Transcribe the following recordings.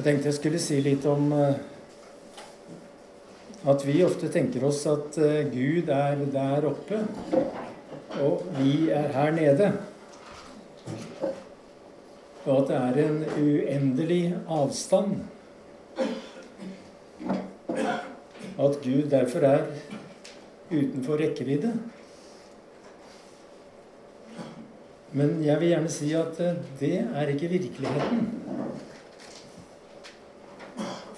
Jeg tenkte jeg skulle si litt om eh, at vi ofte tenker oss at eh, Gud er der oppe, og vi er her nede. Og at det er en uendelig avstand. At Gud derfor er utenfor rekkevidde. Men jeg vil gjerne si at eh, det er ikke virkeligheten.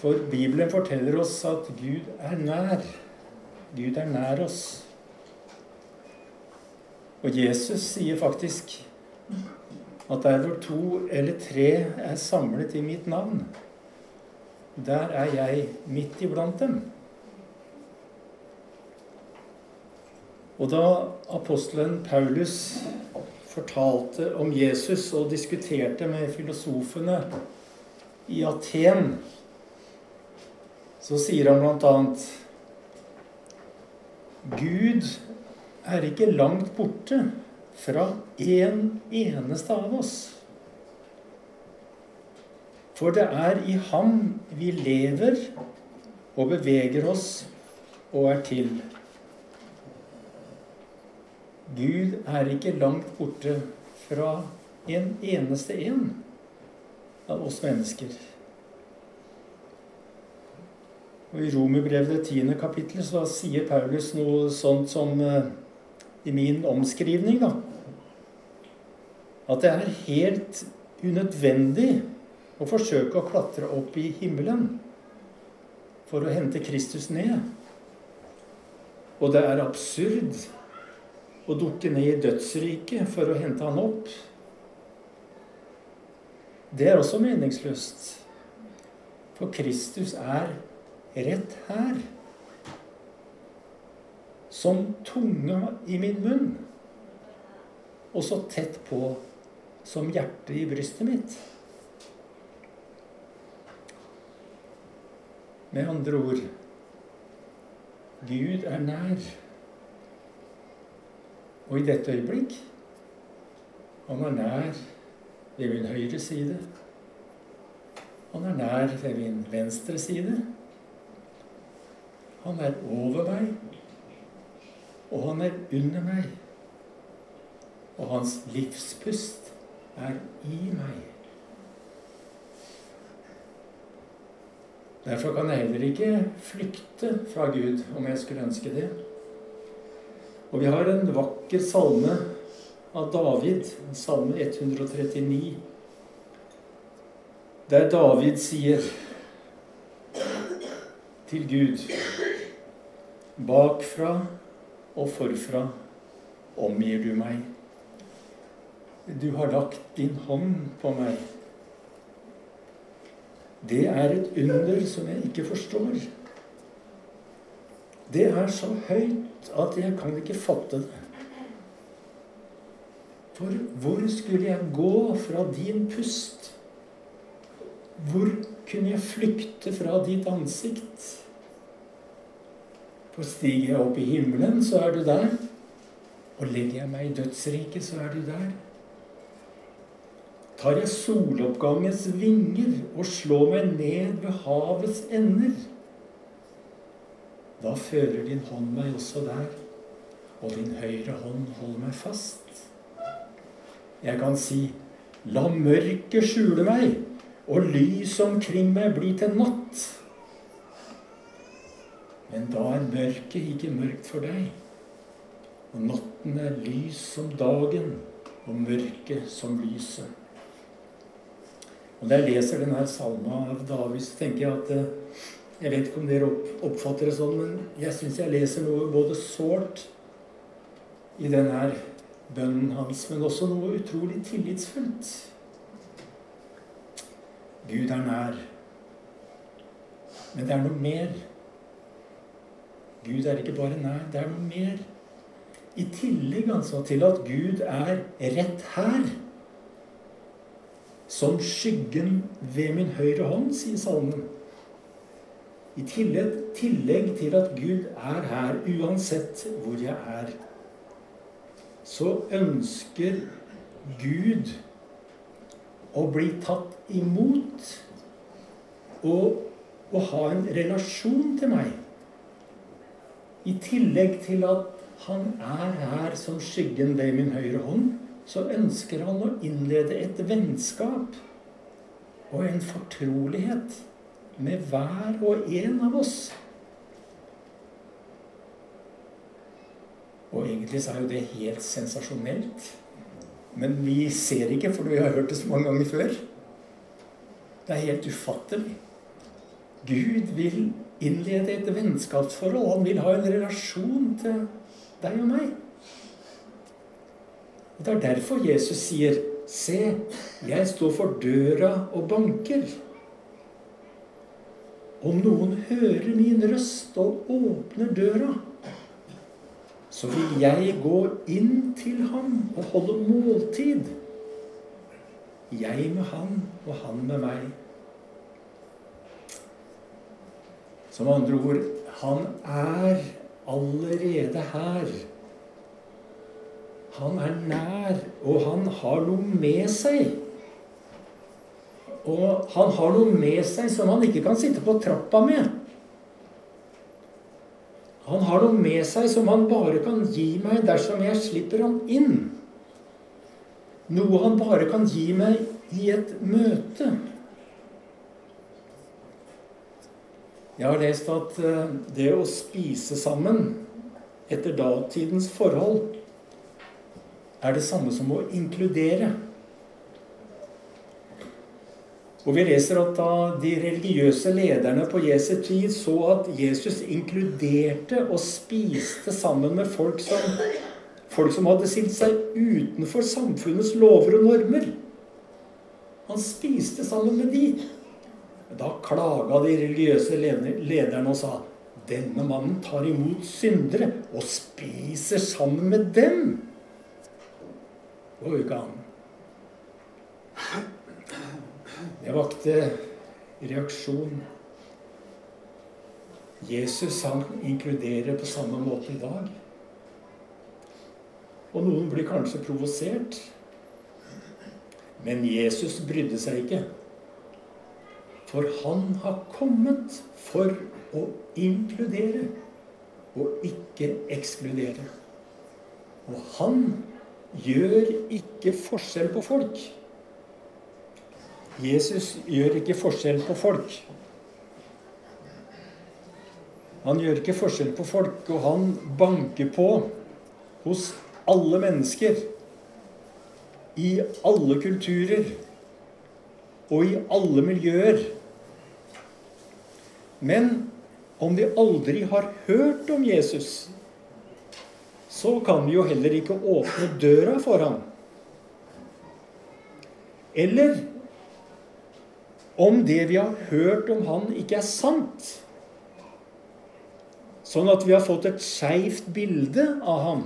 For Bibelen forteller oss at Gud er nær. Gud er nær oss. Og Jesus sier faktisk at der hvor to eller tre er samlet i mitt navn, der er jeg midt iblant dem. Og da apostelen Paulus fortalte om Jesus og diskuterte med filosofene i Aten så sier han bl.a.: Gud er ikke langt borte fra en eneste av oss. For det er i ham vi lever og beveger oss og er til. Gud er ikke langt borte fra en eneste en av oss mennesker. Og I Romerbrevet det tiende kapittel så sier Paulus noe sånt som eh, i min omskrivning, da At det er helt unødvendig å forsøke å klatre opp i himmelen for å hente Kristus ned. Og det er absurd å dukke ned i dødsriket for å hente han opp. Det er også meningsløst. For Kristus er rett her. Som tunga i min munn. Og så tett på som hjertet i brystet mitt. Med andre ord Gud er nær. Og i dette øyeblikk han er nær ved min høyre side. Han er nær ved min venstre side. Han er over meg, og han er under meg. Og hans livspust er i meg. Derfor kan jeg heller ikke flykte fra Gud, om jeg skulle ønske det. Og vi har en vakker salme av David, salme 139, der David sier til Gud Bakfra og forfra omgir du meg. Du har lagt din hånd på meg. Det er et under som jeg ikke forstår. Det er så høyt at jeg kan ikke fatte det. For hvor skulle jeg gå fra din pust? Hvor kunne jeg flykte fra ditt ansikt? For stiger jeg opp i himmelen, så er du der. Og legger jeg meg i dødsriket, så er du der. Tar jeg soloppgangens vinger og slår meg ned ved havets ender, da fører din hånd meg også der, og din høyre hånd holder meg fast. Jeg kan si, la mørket skjule meg, og lys omkring meg bli til natt. Men da er mørket ikke mørkt for deg. Og natten er lys som dagen, og mørket som lyset. Og Når jeg leser denne salma av David, så tenker jeg at eh, Jeg vet ikke om dere oppfatter det sånn, men jeg syns jeg leser noe både sårt i denne bønnen hans, men også noe utrolig tillitsfullt. Gud er nær. Men det er noe mer. Gud er ikke bare nær, det er noe mer. I tillegg altså til at Gud er rett her. Som skyggen ved min høyre hånd, sier salmen. I tillegg, tillegg til at Gud er her uansett hvor jeg er, så ønsker Gud å bli tatt imot og å ha en relasjon til meg. I tillegg til at han er her som skyggen ved min høyre hånd, så ønsker han å innlede et vennskap og en fortrolighet med hver og en av oss. Og egentlig så er jo det helt sensasjonelt. Men vi ser ikke, for vi har hørt det så mange ganger før. Det er helt ufattelig. Gud vil innlede et vennskapsforhold. Han vil ha en relasjon til deg og meg. Og Det er derfor Jesus sier, 'Se, jeg står for døra og banker.' Om noen hører min røst og åpner døra, så vil jeg gå inn til ham og holde måltid. Jeg med han og han med meg. Som andre ord han er allerede her. Han er nær, og han har noe med seg. Og han har noe med seg som han ikke kan sitte på trappa med. Han har noe med seg som han bare kan gi meg dersom jeg slipper han inn. Noe han bare kan gi meg i et møte. Jeg har lest at eh, det å spise sammen etter datidens forhold er det samme som å inkludere. Og vi leser at da de religiøse lederne på Jesu tid så at Jesus inkluderte og spiste sammen med folk som, folk som hadde stilt seg utenfor samfunnets lover og normer Han spiste sammen med de. Da klaga de religiøse lederne og sa denne mannen tar imot syndere og spiser sammen med dem. Det går jo ikke an. Det vakte reaksjon. Jesus han inkluderer på samme måte i dag. Og noen blir kanskje provosert. Men Jesus brydde seg ikke. For han har kommet for å inkludere og ikke ekskludere. Og han gjør ikke forskjell på folk. Jesus gjør ikke forskjell på folk. Han gjør ikke forskjell på folk, og han banker på hos alle mennesker. I alle kulturer og i alle miljøer. Men om vi aldri har hørt om Jesus, så kan vi jo heller ikke åpne døra for ham. Eller om det vi har hørt om han, ikke er sant. Sånn at vi har fått et skeivt bilde av ham.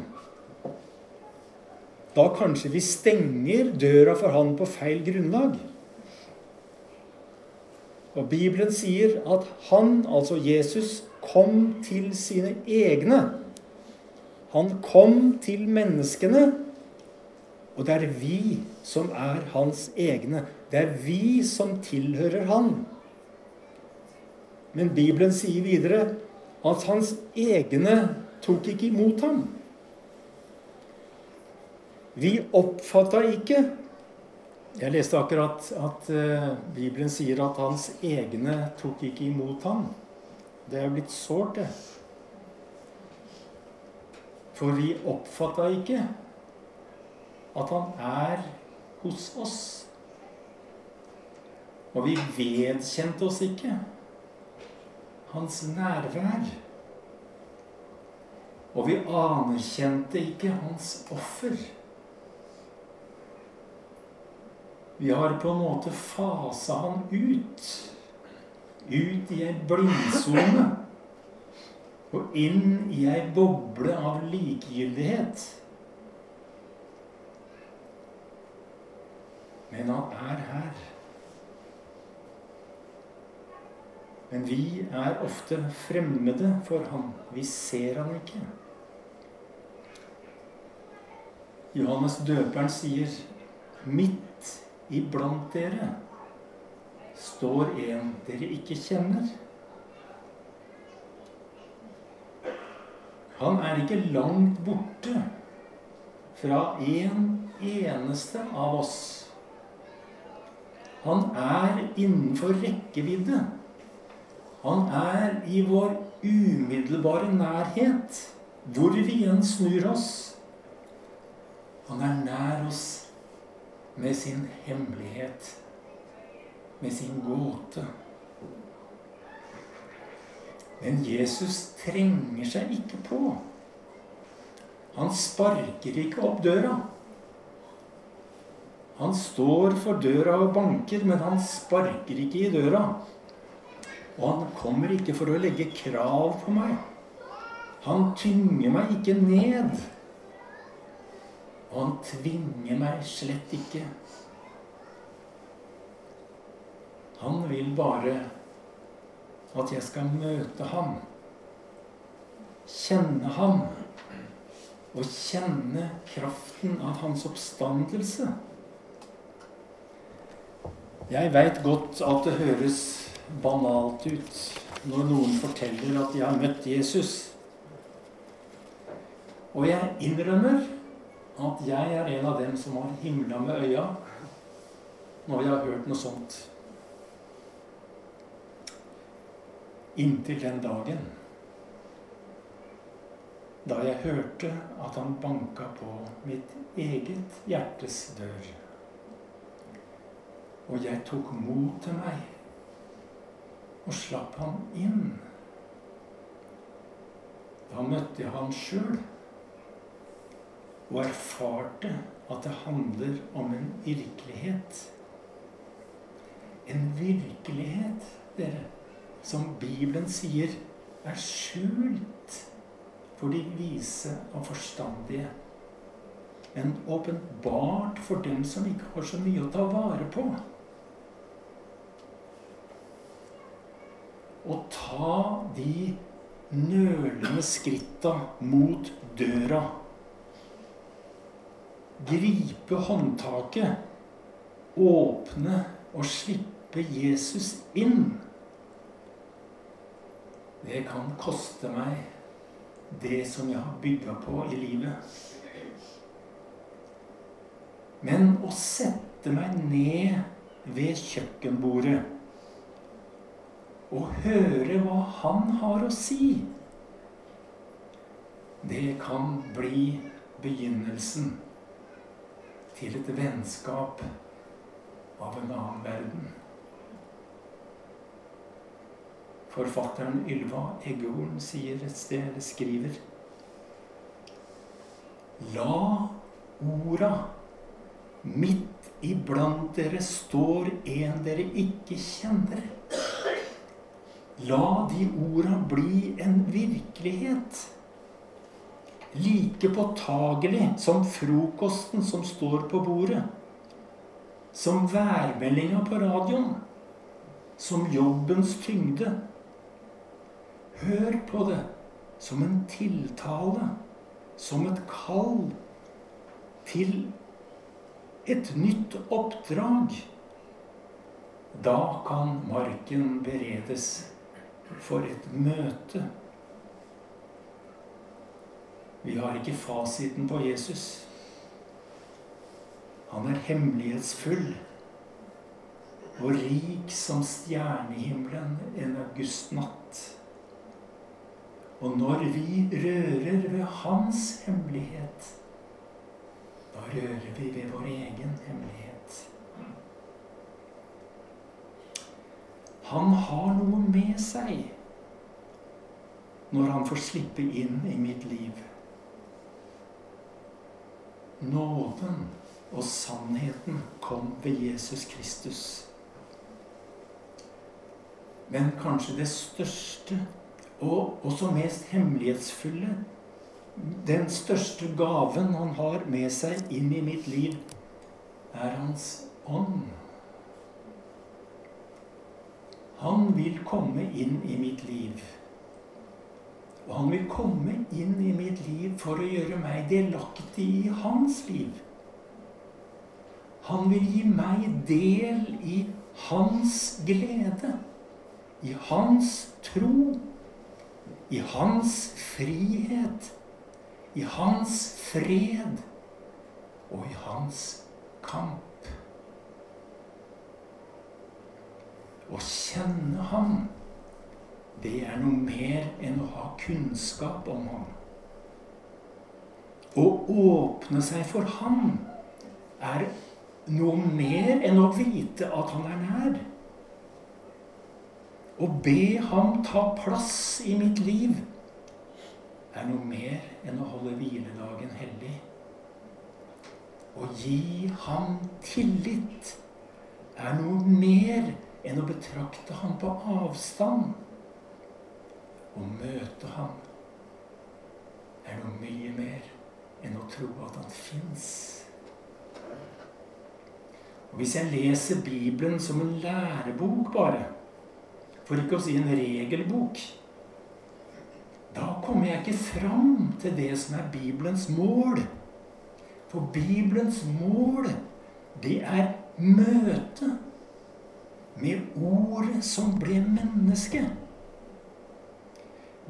Da kanskje vi stenger døra for han på feil grunnlag. Og Bibelen sier at han, altså Jesus, kom til sine egne. Han kom til menneskene, og det er vi som er hans egne. Det er vi som tilhører Han. Men Bibelen sier videre at hans egne tok ikke imot ham. Vi oppfatta ikke Jeg leste akkurat at uh, Bibelen sier at hans egne tok ikke imot ham. Det er jo blitt sårt, det. For vi oppfatta ikke at han er hos oss. Og vi vedkjente oss ikke hans nærvær. Og vi anerkjente ikke hans offer. Vi har på en måte fasa han ut. Ut i ei blindsone. Og inn i ei boble av likegyldighet. Men han er her. Men vi er ofte fremmede for han. Vi ser han ikke. Johannes døperen sier, 'Midt iblant dere står en dere ikke kjenner. Han er ikke langt borte fra en eneste av oss. Han er innenfor rekkevidde. Han er i vår umiddelbare nærhet, hvor vi igjen snur oss. Han er nær oss med sin hemmelighet, med sin gåte. Men Jesus trenger seg ikke på. Han sparker ikke opp døra. Han står for døra og banker, men han sparker ikke i døra. Og han kommer ikke for å legge krav på meg. Han tynger meg ikke ned. Og han tvinger meg slett ikke. Han vil bare at jeg skal møte ham, kjenne ham og kjenne kraften av hans oppstandelse. Jeg veit godt at det høres banalt ut når noen forteller at de har møtt Jesus. Og jeg innrømmer at jeg er en av dem som har himla med øya når jeg har hørt noe sånt. Inntil den dagen da jeg hørte at han banka på mitt eget hjertes dør. Og jeg tok mot til meg og slapp han inn. Da møtte jeg han sjøl og erfarte at det handler om en virkelighet. En virkelighet, dere, som Bibelen sier er skjult for de vise og forstandige. Men åpenbart for dem som ikke har så mye å ta vare på. Å ta de nølende skritta mot døra. Gripe håndtaket, åpne og slippe Jesus inn. Det kan koste meg det som jeg har bygga på i livet. Men å sette meg ned ved kjøkkenbordet og høre hva han har å si, det kan bli begynnelsen til et vennskap av en annen verden. Forfatteren Ylva Eggehorn sier et sted, eller skriver La orda midt iblant dere står en dere ikke kjenner. La de orda bli en virkelighet. Like påtagelig som frokosten som står på bordet. Som værmeldinga på radioen. Som jobbens tyngde. Hør på det som en tiltale, som et kall til et nytt oppdrag. Da kan marken beredes for et møte. Vi har ikke fasiten på Jesus. Han er hemmelighetsfull og rik som stjernehimmelen en augustnatt. Og når vi rører ved hans hemmelighet, da rører vi ved vår egen hemmelighet. Han har noe med seg når han får slippe inn i mitt liv. Nåden og sannheten kom ved Jesus Kristus. Men kanskje det største og også mest hemmelighetsfulle. Den største gaven han har med seg inn i mitt liv, er Hans ånd. Han vil komme inn i mitt liv. Og han vil komme inn i mitt liv for å gjøre meg delaktig i hans liv. Han vil gi meg del i hans glede, i hans tro, i hans frihet, i hans fred og i hans kamp. Å kjenne ham, det er noe mer enn å ha kunnskap om ham. Å åpne seg for ham er noe mer enn å vite at han er nær. Å be ham ta plass i mitt liv er noe mer enn å holde hviledagen hellig. Å gi ham tillit er noe mer enn å betrakte ham på avstand. Å møte ham er noe mye mer enn å tro at han fins. Hvis jeg leser Bibelen som en lærebok bare, for ikke å si en regelbok, da kommer jeg ikke fram til det som er Bibelens mål. For Bibelens mål, det er møte med Ordet som ble menneske.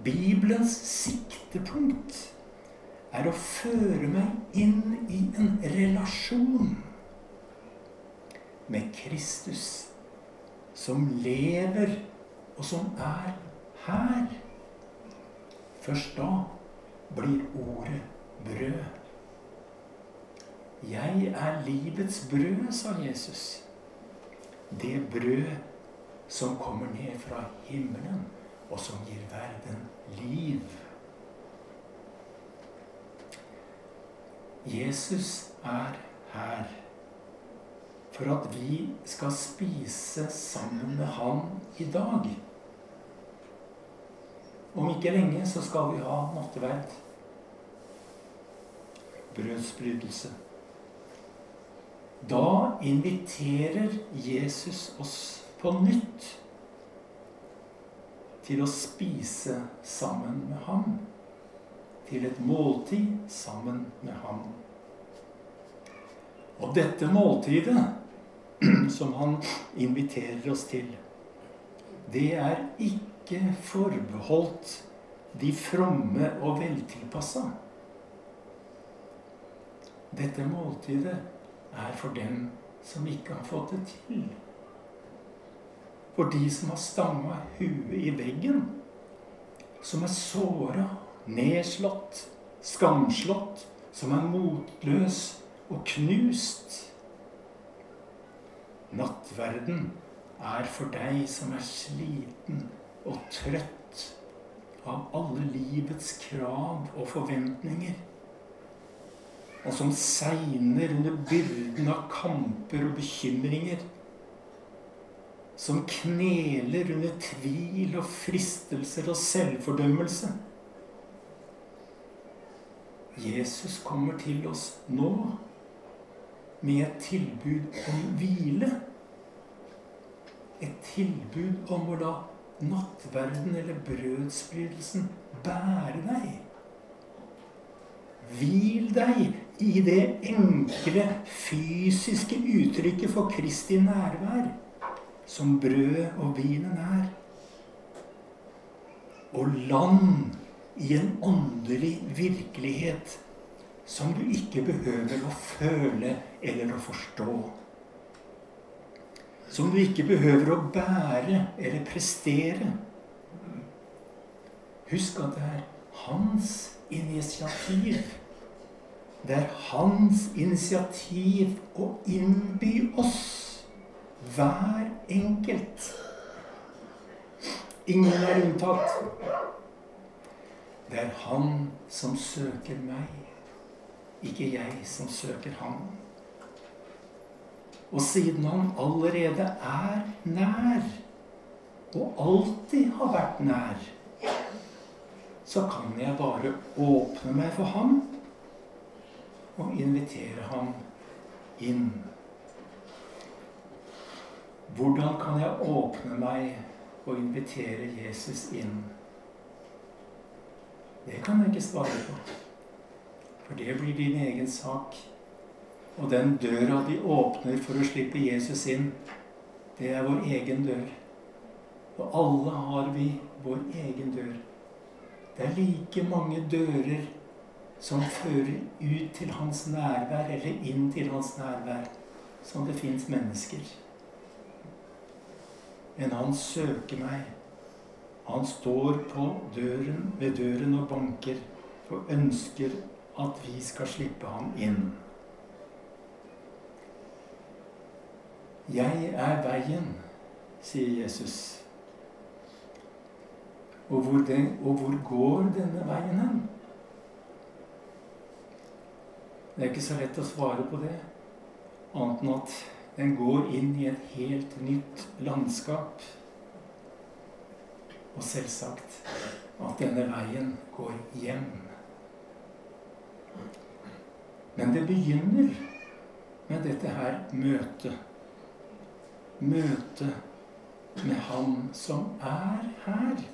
Bibelens siktepunkt er å føre meg inn i en relasjon med Kristus, som lever, og som er her. Først da blir ordet brød. Jeg er livets brød, sa Jesus. Det brød som kommer ned fra himmelen, og som gir verden liv. Jesus er her for at vi skal spise sammen med Han i dag. Om ikke lenge så skal vi ha nattverd. Brødsbrytelse. Da inviterer Jesus oss på nytt til å spise sammen med ham til et måltid sammen med ham. Og dette måltidet som han inviterer oss til, det er ikke forbeholdt de fromme og veltilpassa. Dette måltidet er for dem som ikke har fått det til. For de som har stanga huet i veggen, som er såra nedslått, skamslått, som er motløs og knust. Nattverden er for deg som er sliten og trøtt av alle livets krav og forventninger, og som segner under byrden av kamper og bekymringer, som kneler under tvil og fristelser og selvfordømmelse Jesus kommer til oss nå med et tilbud om hvile. Et tilbud om å la nattverden eller brødsbrytelsen bære deg. Hvil deg i det enkle fysiske uttrykket for Kristi nærvær, som brødet og vinen er. Og land i en åndelig virkelighet som du ikke behøver å føle eller å forstå. Som du ikke behøver å bære eller prestere. Husk at det er hans initiativ. Det er hans initiativ å innby oss, hver enkelt. Ingen er unntatt. Det er han som søker meg, ikke jeg som søker ham. Og siden han allerede er nær, og alltid har vært nær, så kan jeg bare åpne meg for ham og invitere ham inn. Hvordan kan jeg åpne meg og invitere Jesus inn? Det kan jeg ikke svare på. For det blir din egen sak. Og den døra de åpner for å slippe Jesus inn, det er vår egen dør. Og alle har vi vår egen dør. Det er like mange dører som fører ut til hans nærvær, eller inn til hans nærvær, som det fins mennesker. Men han søker meg. Han står på døren, ved døren og banker og ønsker at vi skal slippe ham inn. Jeg er veien, sier Jesus. Og hvor, den, og hvor går denne veien hen? Det er ikke så lett å svare på det, annet enn at den går inn i et helt nytt landskap. Og selvsagt at denne veien går hjem. Men det begynner med dette her møtet. Møtet med Han som er her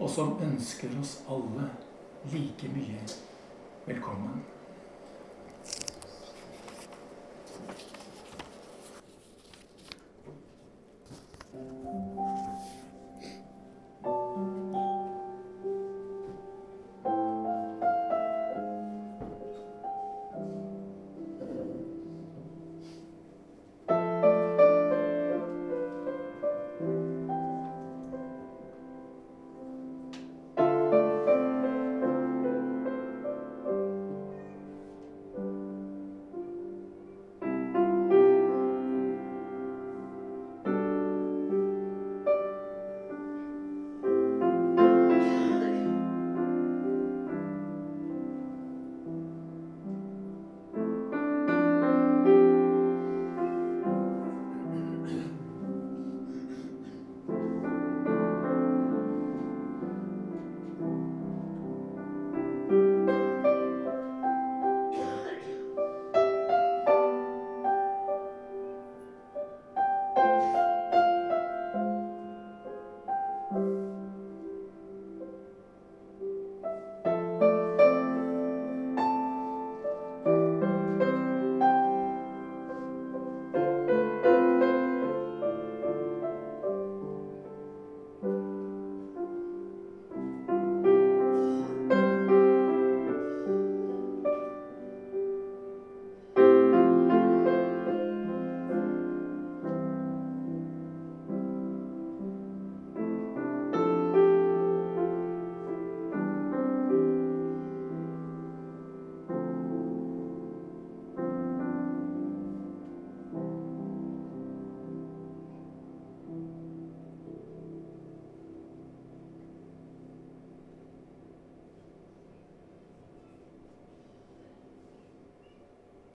og som ønsker oss alle like mye velkommen.